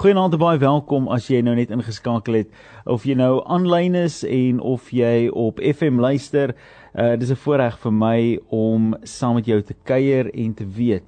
Goeienaand en baie welkom as jy nou net ingeskakel het of jy nou aanlyn is en of jy op FM luister. Uh dis 'n voorreg vir my om saam met jou te kuier en te weet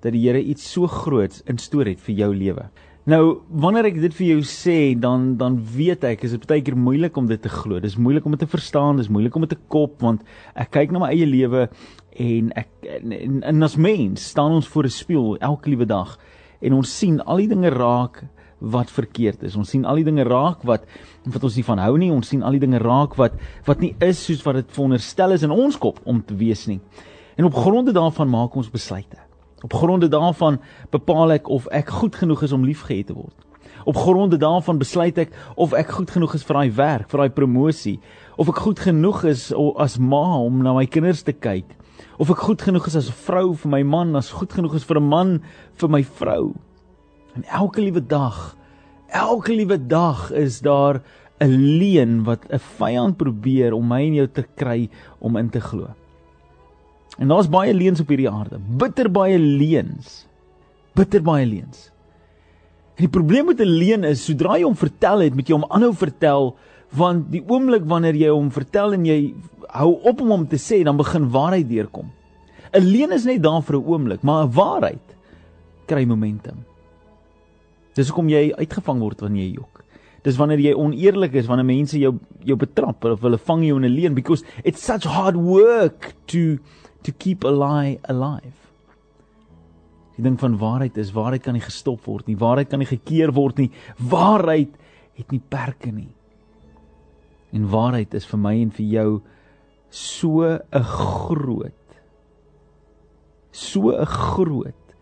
dat die Here iets so groots in stoor het vir jou lewe. Nou, wanneer ek dit vir jou sê, dan dan weet ek is dit baie keer moeilik om dit te glo. Dis moeilik om dit te verstaan, dis moeilik om dit te kop want ek kyk na my eie lewe en ek en, en, en as mens staan ons voor 'n spieël elke liewe dag en ons sien al die dinge raak wat verkeerd is. Ons sien al die dinge raak wat wat ons nie van hou nie. Ons sien al die dinge raak wat wat nie is soos wat dit veronderstel is in ons kop om te wees nie. En op gronde daarvan maak ons besluite. Op gronde daarvan bepaal ek of ek goed genoeg is om liefgehad te word. Op gronde daarvan besluit ek of ek goed genoeg is vir daai werk, vir daai promosie, of ek goed genoeg is as ma om na my kinders te kyk of ek goed genoeg is as 'n vrou vir my man, as goed genoeg is vir 'n man vir my vrou. En elke liewe dag, elke liewe dag is daar 'n leuen wat 'n vyand probeer om my en jou te kry om in te glo. En daar's baie leuns op hierdie aarde, bitter baie leuns. Bitter baie leuns. En die probleem met 'n leuen is, sodra jy hom vertel het, moet jy hom aanhou vertel want die oomblik wanneer jy hom vertel en jy hou op om hom te sê, dan begin waarheid deurkom. 'n Leuen is net daar vir 'n oomblik, maar 'n waarheid kry momentum. Dis hoekom jy uitgevang word wanneer jy jok. Dis wanneer jy oneerlik is, wanneer mense jou jou betrap of hulle vang jou in 'n leuen because it's such hard work to to keep a lie alive. Die ding van waarheid is waarheid kan nie gestop word nie. Waarheid kan nie gekeer word nie. Waarheid het nie perke nie. En waarheid is vir my en vir jou so 'n groot so 'n groot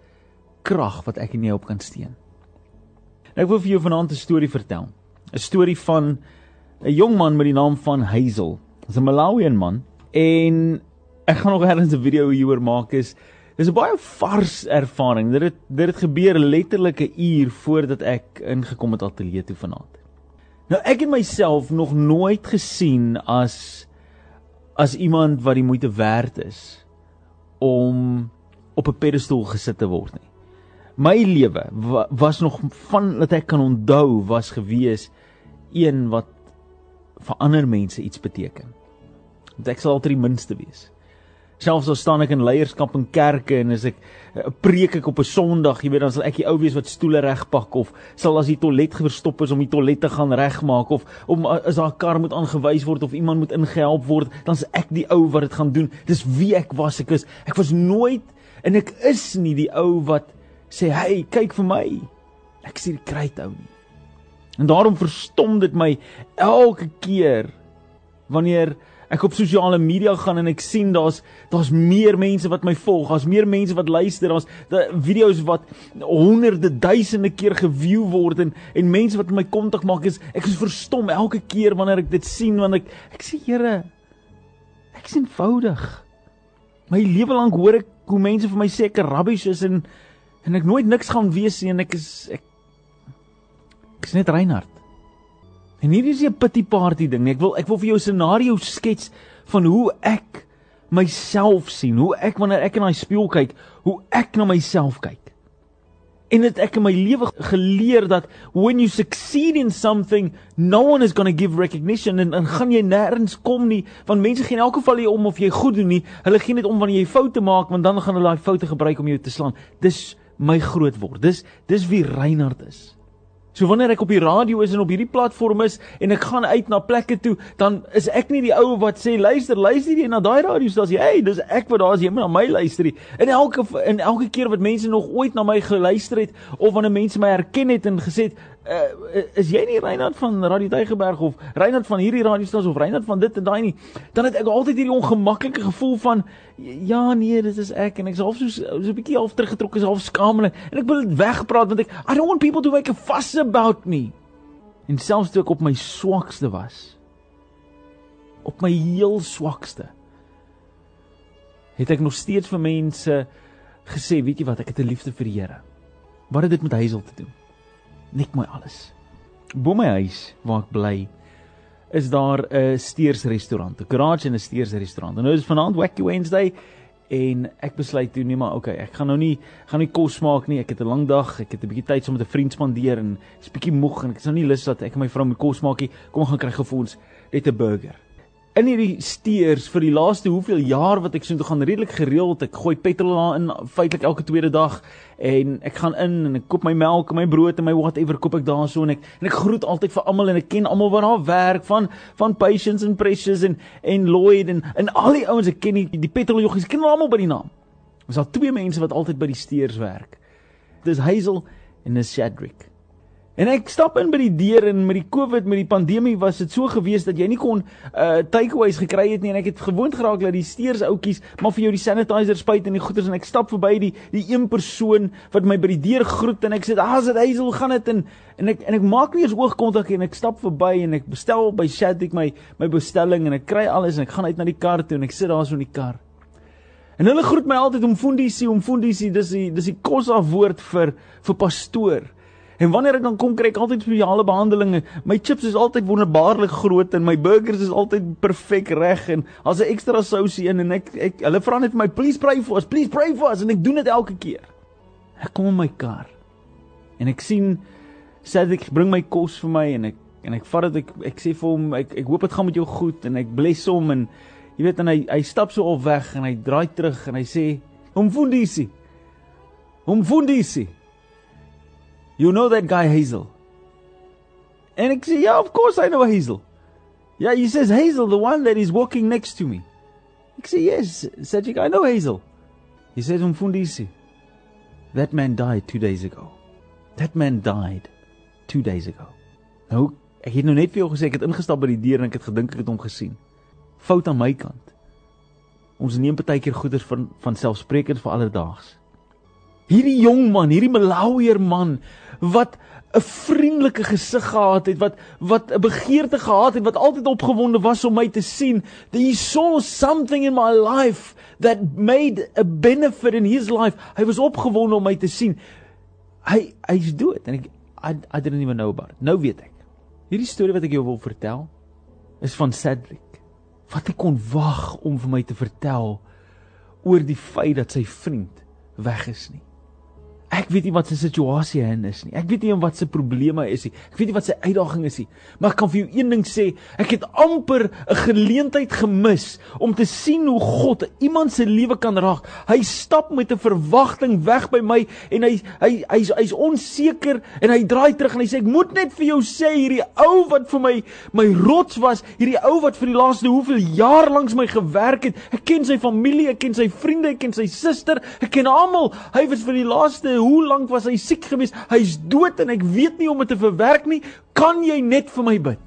krag wat ek en jy op kan steun. Ek wil vir jou vanaand 'n storie vertel. 'n Storie van 'n jong man met die naam van Hazel. Dis 'n Malawian man en ek gaan nog ergens 'n video hieroor maak is dis 'n baie vars ervaring. Dit het dit het gebeur letterlik 'n uur voordat ek ingekom het ateljee toe vanaand. Nou ek het myself nog nooit gesien as as iemand wat die moeite werd is om op 'n pedestal gesit te word nie. My lewe was nog van dat ek kan onthou was gewees een wat vir ander mense iets beteken. Want ek sal altyd die minste wees. Selfs al staan ek in leierskap in kerke en as ek eh, preek ek op 'n Sondag, jy weet dan sal ek die ou wees wat stoele regpak of sal as die toilet verstop is om die toilet te gaan regmaak of om as daar 'n kar moet aangewys word of iemand moet ingehelp word, dan is ek die ou wat dit gaan doen. Dis wie ek was. Ek is ek was nooit en ek is nie die ou wat sê, "Hey, kyk vir my." Ek sê die kruit ou nie. En daarom verstom dit my elke keer wanneer ek op sosiale media gaan en ek sien daar's daar's meer mense wat my volg, daar's meer mense wat luister, daar's da video's wat honderde duisende keer geview word en en mense wat my kontak maak is ek is verstom elke keer wanneer ek dit sien want ek ek sê Here ek is eenvoudig. My lewe lank hoor ek hoe mense vir my sê ek rabbies is en en ek nooit niks gaan wees nie en ek is ek ek is net Reinhard. En hierdie is 'n pity party ding. Ek wil ek wil vir jou 'n scenario skets van hoe ek myself sien, hoe ek wanneer ek in daai spieël kyk, hoe ek na myself kyk. En dit ek in my lewe geleer dat when you succeed in something, no one is going to give recognition en en gaan jy nêrens kom nie, want mense gee in elk geval nie om of jy goed doen nie. Hulle gee net om wanneer jy foute maak, want dan gaan hulle daai foute gebruik om jou te slaan. Dis my groot word. Dis dis wie Reinhard is. So wanneer ek op die radio is en op hierdie platform is en ek gaan uit na plekke toe, dan is ek nie die ou wat sê luister, luister jy na daai radiostasie. Hey, dis ek wat daar is, jy moet na my luister. In elke in elke keer wat mense nog ooit na my geluister het of wanneer mense my herken het en gesê het, uh, is jy nie Reinhard van Radio Tygerberg of Reinhard van hierdie radiostasie of Reinhard van dit en daai nie, dan het ek altyd hierdie ongemaklike gevoel van ja nee, dit is ek en ek is half so so 'n bietjie half teruggetrokke, is half skaamlik en ek wil dit wegpraat want ek I don't want people to make a fuss about me. En selfs toe ek op my swakste was, op my heel swakste, het ek nog steeds vir mense gesê, weet jy wat, ek het 'n liefde vir die Here. Wat het dit met Hazel te doen? Net my alles. Bo my huis waar ek bly is daar 'n steers restaurant, 'n garage en 'n steers restaurant. En nou is vanaand Wacky Wednesday en ek besluit toe nee maar okay, ek gaan nou nie gaan nie kos maak nie. Ek het 'n lang dag, ek het 'n bietjie tyd saam met 'n vriend spandeer en ek's bietjie moeg en ek is nou nie lus dat ek en my vrou moet kos maak nie. Kom ons gaan kry gou vir ons net 'n burger in hierdie steers vir die laaste hoeveel jaar wat ek so toe gaan redelik gereeld ek gooi petrol daarin feitelik elke tweede dag en ek gaan in en ek koop my melk en my brood en my whatever koop ek daarso en ek en ek groet altyd vir almal en ek ken almal wat daar werk van van Patience and Precious en en Lloyd en en al die ouens ek ken die, die petroljoggies ken almal by die naam. Ons het twee mense wat altyd by die steers werk. Dis Hazel en dis Shadrick. En ek stap in by die deur en met die COVID met die pandemie was dit so gewees dat jy nie kon uh takeaways gekry het nie en ek het gewoond geraak dat die steers ouetjies maar vir jou die sanitizer spuit en die goeders en ek stap verby die die een persoon wat my by die deur groet en ek sê ah dit Hazel gaan dit en en ek en ek maak nie eens oogkontak en ek stap verby en ek bestel by Shadik my my bestelling en ek kry alles en ek gaan uit na die kar toe en ek sit daar so in die kar. En hulle groet my altyd om fundisie om fundisie dis die dis die kosa woord vir vir pastoor. En wanneer ek dan kom kry ek altyd spesiale behandelinge. My chips is altyd wonderbaarlik groot en my burgers is altyd perfek reg en as 'n ekstra sousie in en ek ek hulle vra net vir my please pray for us, please pray for us en ek doen dit elke keer. Ek kom in my kar en ek sien sê ek bring my kos vir my en ek en ek vat dit ek ek sê vir hom ek ek hoop dit gaan met jou goed en ek bless hom en jy weet en hy hy stap so al weg en hy draai terug en hy sê hom fundisi hom fundisi You know that guy Hazel? And I say, Yeah, of course I know Hazel. Yeah, he says, Hazel, the one that is walking next to me. I say, Yes, Sajik, I know Hazel. He says, Umfundisi, that man died two days ago. That man died two days ago. Nou, ek het nou net vir jou gesê ek het ingestap by die deur en ek het gedink ek het hom gesien. Fout aan my kant. Ons neem baie keer goeders van van selfsprekend vir alledaags. Hierdie jong man, hierdie Malawier man wat 'n vriendelike gesig gehad het, wat wat 'n begeerte gehad het, wat altyd opgewonde was om my te sien. He saw something in my life that made a benefit in his life. Hy was opgewonde om my te sien. Hy hy's dood en ek I, I didn't even know about it. Nou weet ek. Hierdie storie wat ek jou wil vertel is van Cedric. Wat ek kon wag om vir my te vertel oor die feit dat sy vriend weg is nie. Ek weet nie wat sy situasie hy is nie. Ek weet nie wat sy probleme is nie. Ek weet nie wat sy uitdaging is nie. Maar ek kan vir jou een ding sê, ek het amper 'n geleentheid gemis om te sien hoe God iemand se lewe kan raak. Hy stap met 'n verwagting weg by my en hy hy hy's hy's onseker en hy draai terug en hy sê ek moet net vir jou sê hierdie ou wat vir my my rots was, hierdie ou wat vir die laaste hoeveel jaar lank my gewerk het. Ek ken sy familie, ek ken sy vriende, ek ken sy suster, ek ken almal. Hy was vir die laaste hoe lank was hy siek geweest? Hy's dood en ek weet nie om dit te verwerk nie. Kan jy net vir my bid?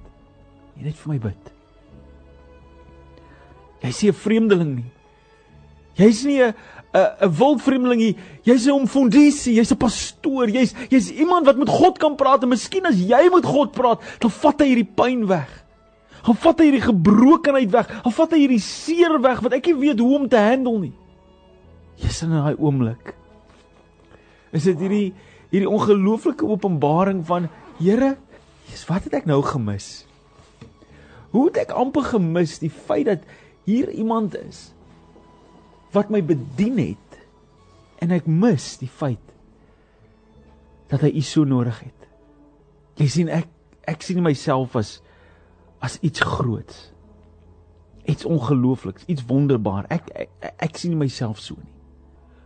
Jy net vir my bid. Jy's nie 'n vreemdeling nie. Jy's nie 'n 'n 'n wildvreemdeling nie. Jy's 'n omfondisie, jy's 'n pastoor, jy's jy's iemand wat met God kan praat en miskien as jy met God praat, dan vat hy hierdie pyn weg. Dan vat hy hierdie gebrokenheid weg. Dan vat hy hierdie seer weg wat ek nie weet hoe om te handle nie. Jy's in daai oomblik is dit hierdie hierdie ongelooflike openbaring van Here, Jesus, wat het ek nou gemis? Hoe het ek amper gemis die feit dat hier iemand is wat my bedien het en ek mis die feit dat hy u so nodig het. Jy sien ek ek sien myself as as iets groots. Iets ongeloofliks, iets wonderbaar. Ek ek, ek, sien myself so nie.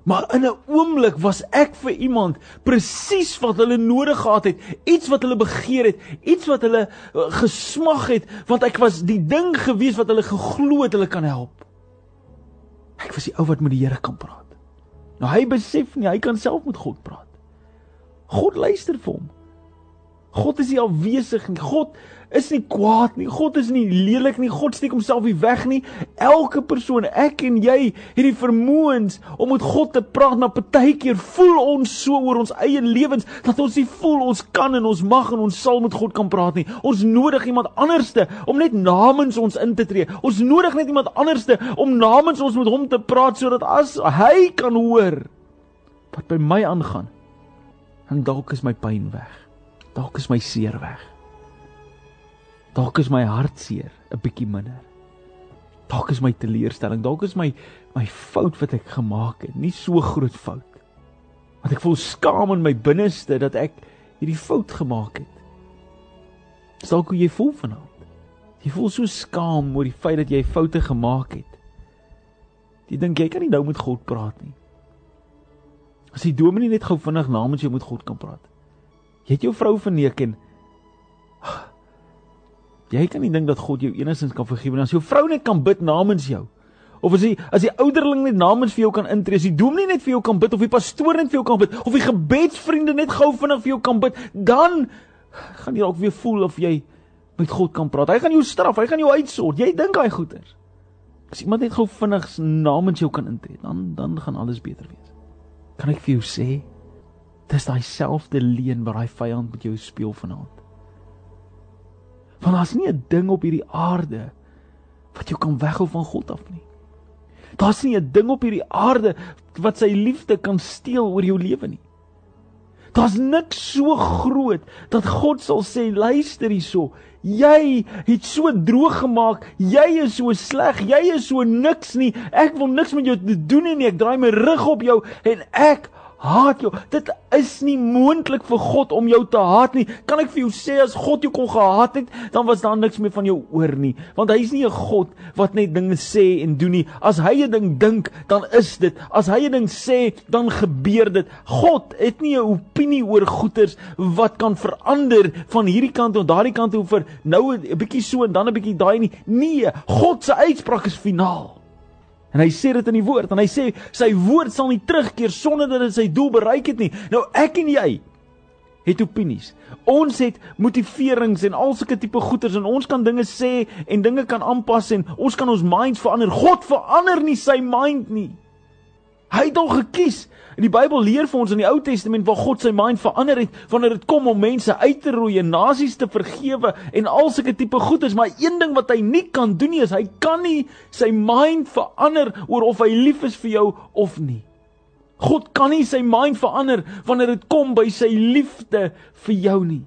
Maar in 'n oomblik was ek vir iemand presies wat hulle nodig gehad het, iets wat hulle begeer het, iets wat hulle uh, gesmag het, want ek was die ding gewees wat hulle geglo het hulle kan help. Ek was die ou wat met die Here kan praat. Nou hy besef nie hy kan self met God praat. God luister vir hom. God is nie afwesig nie. God is nie kwaad nie. God is nie lelik nie. God steek homself nie weg nie. Elke persoon, ek en jy, het die vermoëns om met God te praat, maar partykeer voel ons so oor ons eie lewens dat ons nie voel ons kan en ons mag en ons sal met God kan praat nie. Ons nodig iemand anderste om net namens ons in te tree. Ons nodig net iemand anderste om namens ons met hom te praat sodat as hy kan hoor wat by my aangaan, dan dalk is my pyn weg. Dalk is my seer weg. Dalk is my hartseer 'n bietjie minder. Dalk is my teleurstelling, dalk is my my fout wat ek gemaak het, nie so groot fout. Want ek voel skaam in my binneste dat ek hierdie fout gemaak het. Dis dalk hoe jy voel vanaand. Jy voel so skaam oor die feit dat jy foute gemaak het. Jy dink jy kan nie nou met God praat nie. As die dominee net gou vinnig namens jou met God kan praat. Jy het jou vrou verneek en Jy kan nie dink dat God jou enigstens kan vergewe as jou vrou net kan bid namens jou. Of as die as die ouderling net namens vir jou kan intree, as die dominee net vir jou kan bid of die pastoor net vir jou kan bid of die gebedsvriende net gou vinnig vir jou kan bid, dan gaan jy dalk weer voel of jy met God kan praat. Hy gaan jou straf, hy gaan jou uitsort. Jy dink hy goeters. As iemand net gou vinnig namens jou kan intree, dan dan gaan alles beter wees. Kan ek vir jou sê, dis daai selfde leuen wat daai vyand met jou speel vanaand. Want daar's nie 'n ding op hierdie aarde wat jou kan weghou van God af nie. Daar's nie 'n ding op hierdie aarde wat sy liefde kan steel oor jou lewe nie. Daar's niks so groot dat God sal sê luister hierso. Jy het so droog gemaak. Jy is so sleg. Jy is so niks nie. Ek wil niks met jou te doen nie. Ek draai my rug op jou en ek haat jou. Dit is nie moontlik vir God om jou te haat nie. Kan ek vir jou sê as God jou kon gehaat het, dan was daar niks meer van jou oor nie. Want hy is nie 'n God wat net dinge sê en doen nie. As hy 'n ding dink, dan is dit. As hy 'n ding sê, dan gebeur dit. God het nie 'n opinie oor goeters wat kan verander van hierdie kant tot daardie kant toe vir nou 'n bietjie so en dan 'n bietjie daai nie. Nee, God se uitspraak is finaal. En hy sê dit in die woord en hy sê sy woord sal nie terugkeer sonder dat dit sy doel bereik het nie. Nou ek en jy het opinies. Ons het motiverings en al sulke tipe goeters en ons kan dinge sê en dinge kan aanpas en ons kan ons minds verander. God verander nie sy mind nie. Hy het hom gekies. In die Bybel leer vir ons in die Ou Testament waar God sy mind verander het wanneer dit kom om mense uit te roei en nasies te vergewe en al sulke tipe goeders, maar een ding wat hy nie kan doen nie is hy kan nie sy mind verander oor of hy lief is vir jou of nie. God kan nie sy mind verander wanneer dit kom by sy liefde vir jou nie.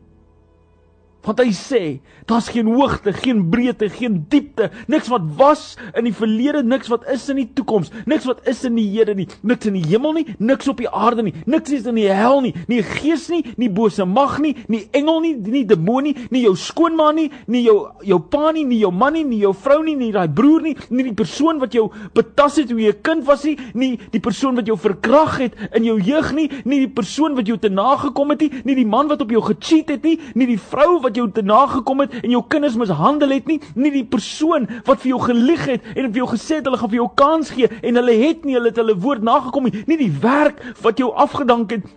Want hy sê, daar's geen hoogte, geen breedte, geen diepte, niks wat was in die verlede, niks wat is in die toekoms, niks wat is in die hede nie, niks in die hemel nie, niks op die aarde nie, niks is in die hel nie, nie gees nie, nie bose mag nie, nie engel nie, nie demonie, nie jou skoonma nie, nie jou jou pa nie, nie jou man nie, nie jou vrou nie, nie daai broer nie, nie die persoon wat jou betas het toe jy 'n kind was nie, nie die persoon wat jou verkrag het in jou jeug nie, nie die persoon wat jou te nagekom het nie, nie die man wat op jou gecheat het nie, nie die vrou wat jou te nagekom het en jou kinders mishandel het nie, nie die persoon wat vir jou gelieg het en vir jou gesê het hulle gaan vir jou kans gee en hulle het nie hulle het hulle woord nagekom nie, nie die werk wat jou afgedank het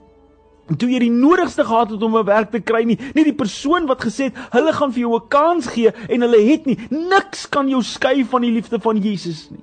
En toe jy die nodigste gehad het om 'n werk te kry nie, nie die persoon wat gesê het hulle gaan vir jou 'n kans gee en hulle het nie, niks kan jou skei van die liefde van Jesus nie.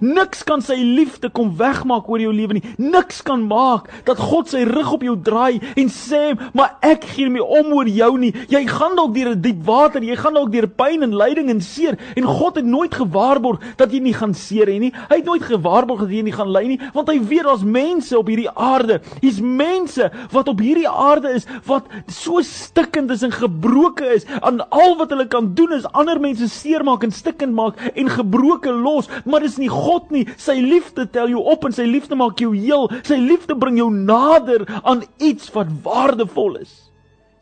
Niks kan sy liefde kom wegmaak oor jou lewe nie. Niks kan maak dat God sy rug op jou draai en sê, "Maar ek gee nie om oor jou nie. Jy gaan dalk deur diep water, jy gaan dalk deur pyn en lyding en seer." En God het nooit gewaarborg dat jy nie gaan seer hê nie. Hy het nooit gewaarborg dat jy nie gaan ly nie, want hy weet daar's mense op hierdie aarde. Hier's mense wat op hierdie aarde is wat so stikkend is en gebroken is. Aan al wat hulle kan doen is ander mense seermaak en stikkend maak en gebroken los, maar dis nie God nie. Sy liefde tel jou op en sy liefde maak jou heel. Sy liefde bring jou nader aan iets wat waardevol is.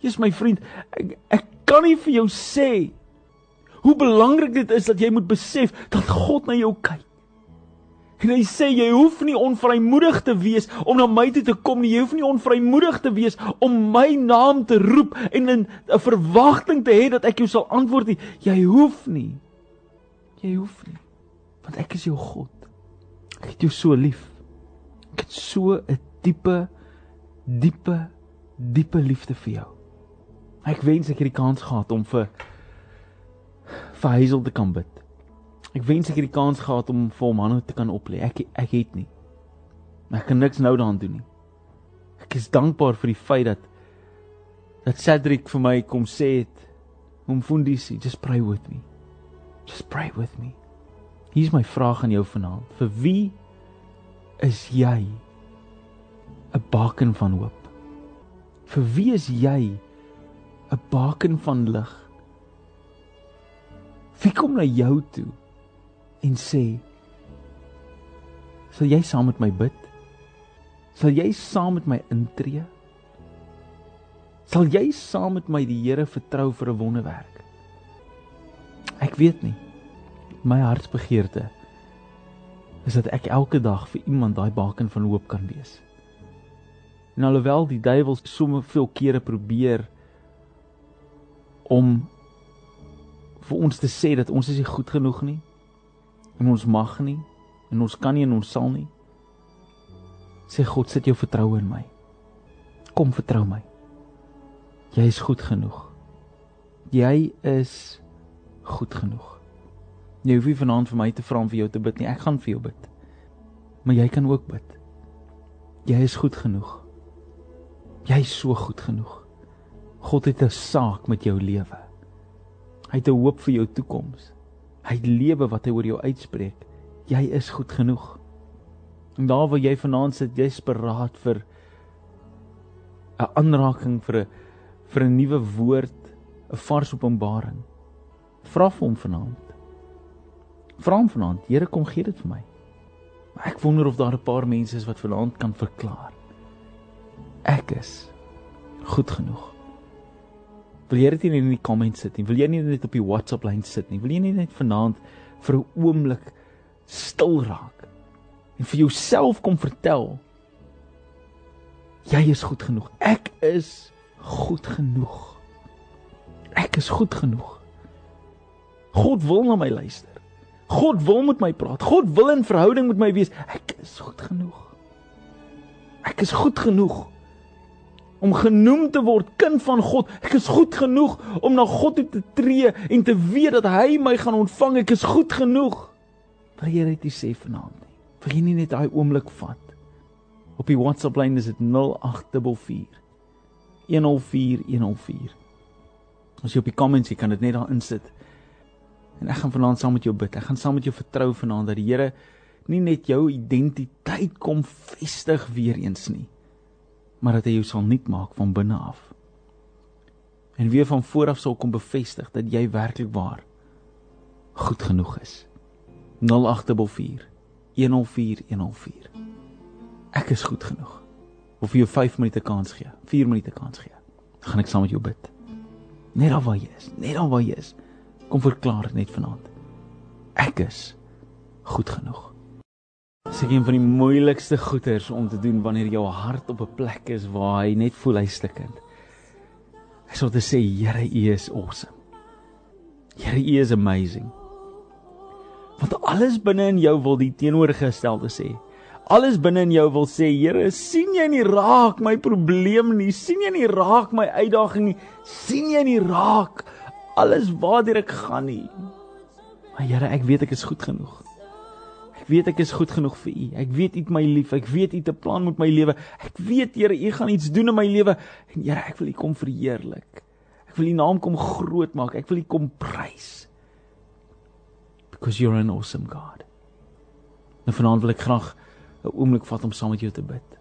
Jesus my vriend, ek, ek kan nie vir jou sê hoe belangrik dit is dat jy moet besef dat God na jou kyk. En hy sê jy hoef nie onvrymoedig te wees om na my toe te kom nie. Jy hoef nie onvrymoedig te wees om my naam te roep en 'n verwagting te hê dat ek jou sal antwoord nie. Jy hoef nie. Jy hoef nie want ek is jou God. Ek het jou so lief. Ek het so 'n diepe diepe diepe liefde vir jou. Ek wens ek het die kans gehad om vir vir Hazel te kan bid. Ek wens ek het die kans gehad om vir hom hande te kan oplê. Ek ek het nie. Maar ek kan niks nou daaraan doen nie. Ek is dankbaar vir die feit dat dat Cedric vir my kom sê het om Fundisi, just pray with me. Just pray with me. Hier's my vraag aan jou vanaand. Vir wie is jy 'n baken van hoop? Vir wie is jy 'n baken van lig? Wie kom na jou toe en sê sal jy saam met my bid? Sal jy saam met my intree? Sal jy saam met my die Here vertrou vir 'n wonderwerk? Ek weet nie. My hartsbegeerte is dat ek elke dag vir iemand daai baken van hoop kan wees. En alhoewel die duiwel somme veel kere probeer om vir ons te sê dat ons is nie goed genoeg nie en ons mag nie en ons kan nie en ons sal nie sê God sit jou vertroue in my. Kom vertrou my. Jy is goed genoeg. Jy is goed genoeg jy hoef nie vanaand vir my te vra om vir jou te bid nie ek gaan vir jou bid maar jy kan ook bid jy is goed genoeg jy is so goed genoeg God het 'n saak met jou lewe Hy het 'n hoop vir jou toekoms. Hy het lewe wat hy oor jou uitspreek. Jy is goed genoeg. En daar waar jy vanaand sit, jy's beraad vir 'n aanraking vir 'n vir 'n nuwe woord, 'n vars openbaring. Vra vir hom vanaand. Vra hom vanaand, Here kom gee dit vir my. Ek wonder of daar 'n paar mense is wat vanaand kan verklaar. Ek is goed genoeg. Wil jy dit nie in die comments sit nie? Wil jy nie net op die WhatsApp lyn sit nie? Wil jy nie net vanaand vir 'n oomblik stil raak en vir jouself kom vertel jy is goed genoeg. Ek is goed genoeg. Ek is goed genoeg. God wil na my luister. God wil met my praat. God wil in verhouding met my wees. Ek is goed genoeg. Ek is goed genoeg om genoem te word kind van God. Ek is goed genoeg om na God toe te tree en te weet dat hy my gaan ontvang. Ek is goed genoeg. Wil jy dit sê vanaand nie? Wil jy nie net daai oomblik vat? Op die WhatsApp lyn is dit 0844 104 104. As jy op die comments, jy kan dit net daar insit. En ek gaan vanaand saam met jou bid. Ek gaan saam met jou vertrou vanaand dat die Here nie net jou identiteit kom vestig weer eens nie maar dat hy jou sal nuut maak van binne af. En weer van voor af sal kom bevestig dat jy werklik waar goed genoeg is. 0844 104 104. Ek is goed genoeg. Of jy 5 minute kans gee, 4 minute kans gee. Dan gaan ek saam met jou bid. Net daar waar jy is, net daar waar jy is. Kom verklaar net vanaand. Ek is goed genoeg. Dis een van die moeilikste goeters om te doen wanneer jou hart op 'n plek is waar hy net voel hy stikkend. Ek sou te sê Here, U is awesome. Here, U is amazing. Want alles binne in jou wil die teenoorgestelde sê. Alles binne in jou wil sê, Here, sien jy nie raak my probleem nie? sien jy nie raak my uitdaging nie? sien jy nie raak alles waartoe ek gaan nie? Maar Here, ek weet ek is goed genoeg weet ek is goed genoeg vir U. Ek weet U het my lief. Ek weet U het 'n plan met my lewe. Ek weet Here, U gaan iets doen in my lewe. En Here, ek wil U kom verheerlik. Ek wil U naam kom groot maak. Ek wil U kom prys. Because you're an awesome God. En vanaand wil ek graag 'n oomblik vat om saam met jou te bid.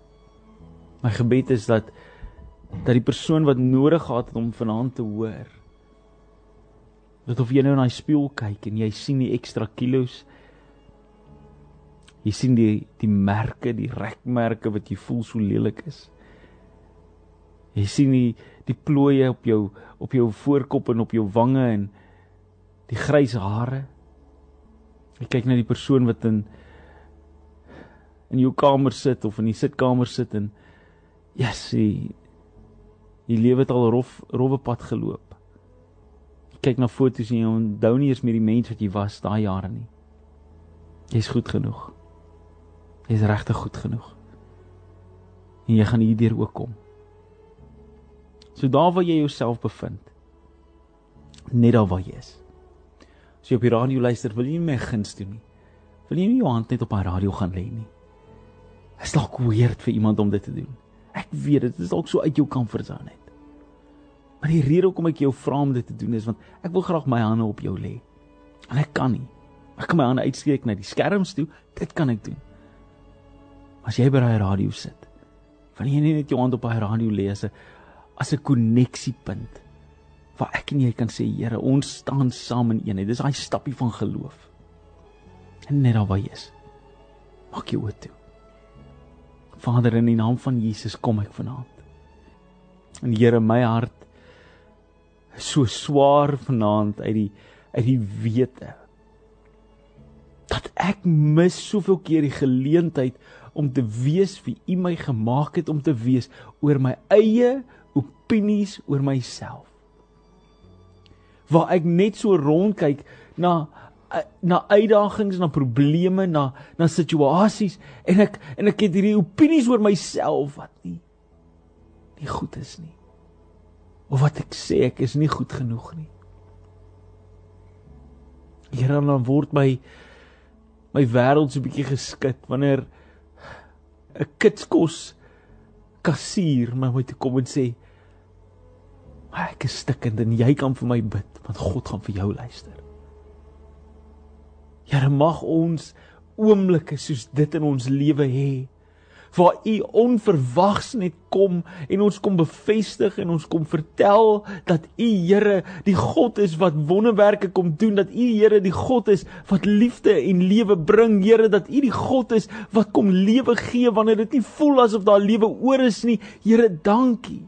My gebed is dat dat die persoon wat nodig gehad het om vanaand te hoor dat of jy nou in daai spieël kyk en jy sien die ekstra kilos Jy sien die die merke, die rekmerke wat jy voel so lelik is. Jy sien die die plooie op jou op jou voorkop en op jou wange en die grys hare. Jy kyk na die persoon wat in in jou kamer sit of in die sitkamer sit en ja, yes, sy jy lewe het al rof rowwe pad geloop. Kyk na foto's en jy onthou nie eens meer die mens wat jy was daai jare nie. Jy's goed genoeg. Jy's regtig goed genoeg. En jy gaan hierdeur ook kom. So daar waar jy jouself bevind. Net daar waar jy is. As jy op die radio luister, wil jy nie my guns doen nie. Wil jy nie jou hand net op 'n radio gaan lê nie. Dit is dalk weird vir iemand om dit te doen. Ek weet dit is dalk so uit jou comfort zone net. Maar die rede hoekom ek jou vra om dit te doen is want ek wil graag my hande op jou lê. En ek kan nie. Ek kan my hande uitsteek na die skerms toe. Dit kan ek doen. As jy by daai radio sit, wil jy nie net jou hand op daai radio lees as 'n koneksiepunt waar ek en jy kan sê Here, ons staan saam in eenheid. Dis daai stappie van geloof. En net daar waar jy is. Maak jou oë toe. Vader in die naam van Jesus kom ek vanaand. En Here my hart so swaar vanaand uit die uit die wete dat ek mis soveel keer die geleentheid om te wees wie U my gemaak het om te wees oor my eie opinies oor myself. Waar ek net so rondkyk na na uitdagings, na probleme, na na situasies en ek en ek het hierdie opinies oor myself wat nie nie goed is nie. Of wat ek sê ek is nie goed genoeg nie. Here dan word my my wêreld so 'n bietjie geskit wanneer 'n kitskos kassier my moet kom en sê ek is stikkend en jy kan vir my bid want God gaan vir jou luister. Here mag ons oomblikke soos dit in ons lewe hê waar u onverwags net kom en ons kom bevestig en ons kom vertel dat u Here die God is wat wonderwerke kom doen dat u Here die God is wat liefde en lewe bring Here dat u die God is wat kom lewe gee wanneer dit nie voel asof daar lewe oor is nie. Here dankie.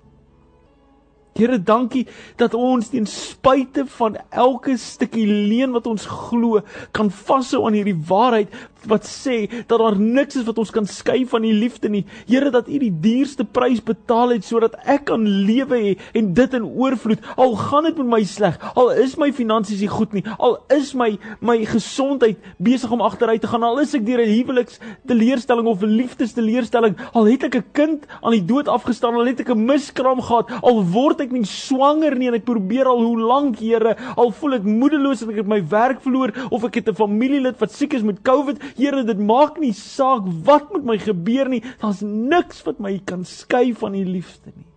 Here, dankie dat ons ten spyte van elke stukkie leuen wat ons glo, kan vashou aan hierdie waarheid wat sê dat daar niks is wat ons kan skei van u liefde nie. Here, dat u die duurste prys betaal het sodat ek kan lewe hê en dit in oorvloed. Al gaan dit met my sleg, al is my finansies nie goed nie, al is my my gesondheid besig om agteruit te gaan, al is ek deur 'n huweliks teleurstelling of 'n liefdesteleurstelling, al het ek 'n kind aan die dood afgestaan, al het ek 'n miskraam gehad, al word ek nie swanger nie en ek probeer al hoe lank, Here, al voel ek moedeloos en ek het my werk verloor of ek het 'n familielid wat siek is met COVID, Here, dit maak nie saak wat met my gebeur nie. Daar's niks wat my kan skei van u liefde nie.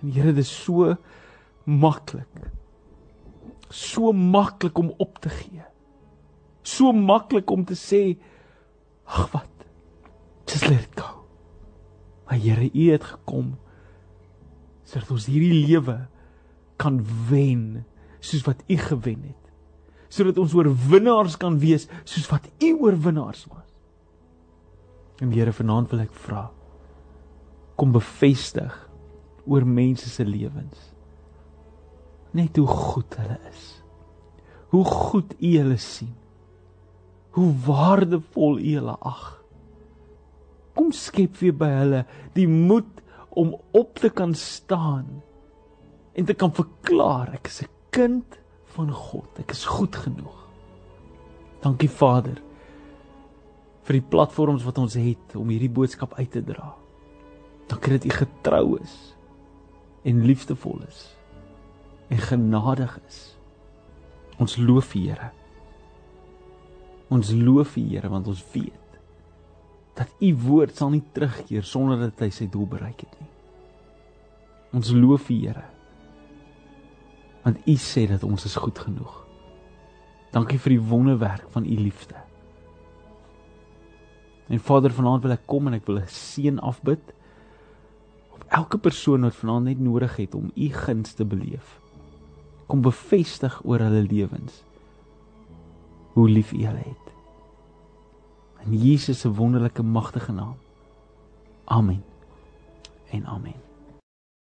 En Here, dit is so maklik. So maklik om op te gee. So maklik om te sê, ag wat. Just let it go. Maar Here, u het gekom sodat ons hierdie lewe kan wen soos wat u gewen het sodat ons oorwinnaars kan wees soos wat U oorwinnaars was. En Here vanaand wil ek vra kom bevestig oor mense se lewens net hoe goed hulle is. Hoe goed U hulle sien. Hoe waardevol U hulle ag. Kom skep weer by hulle die moed om op te kan staan en te kan verklaar ek is 'n kind van God. Ek is goed genoeg. Dankie Vader vir die platforms wat ons het om hierdie boodskap uit te dra. Dankie dat U getrou is en liefdevol is en genadig is. Ons loof U Here. Ons loof U Here want ons weet dat U woord sal nie terugkeer sonder dat hy sy doel bereik het nie. Ons loof U Here want u sê dat ons is goed genoeg. Dankie vir die wonderwerk van u liefde. En Vader, vanaand wil ek kom en ek wil 'n seën afbid op elke persoon wat vanaand net nodig het om u guns te beleef. Kom bevestig oor hulle lewens hoe lief u hulle het. In Jesus se wonderlike magtige naam. Amen. En amen.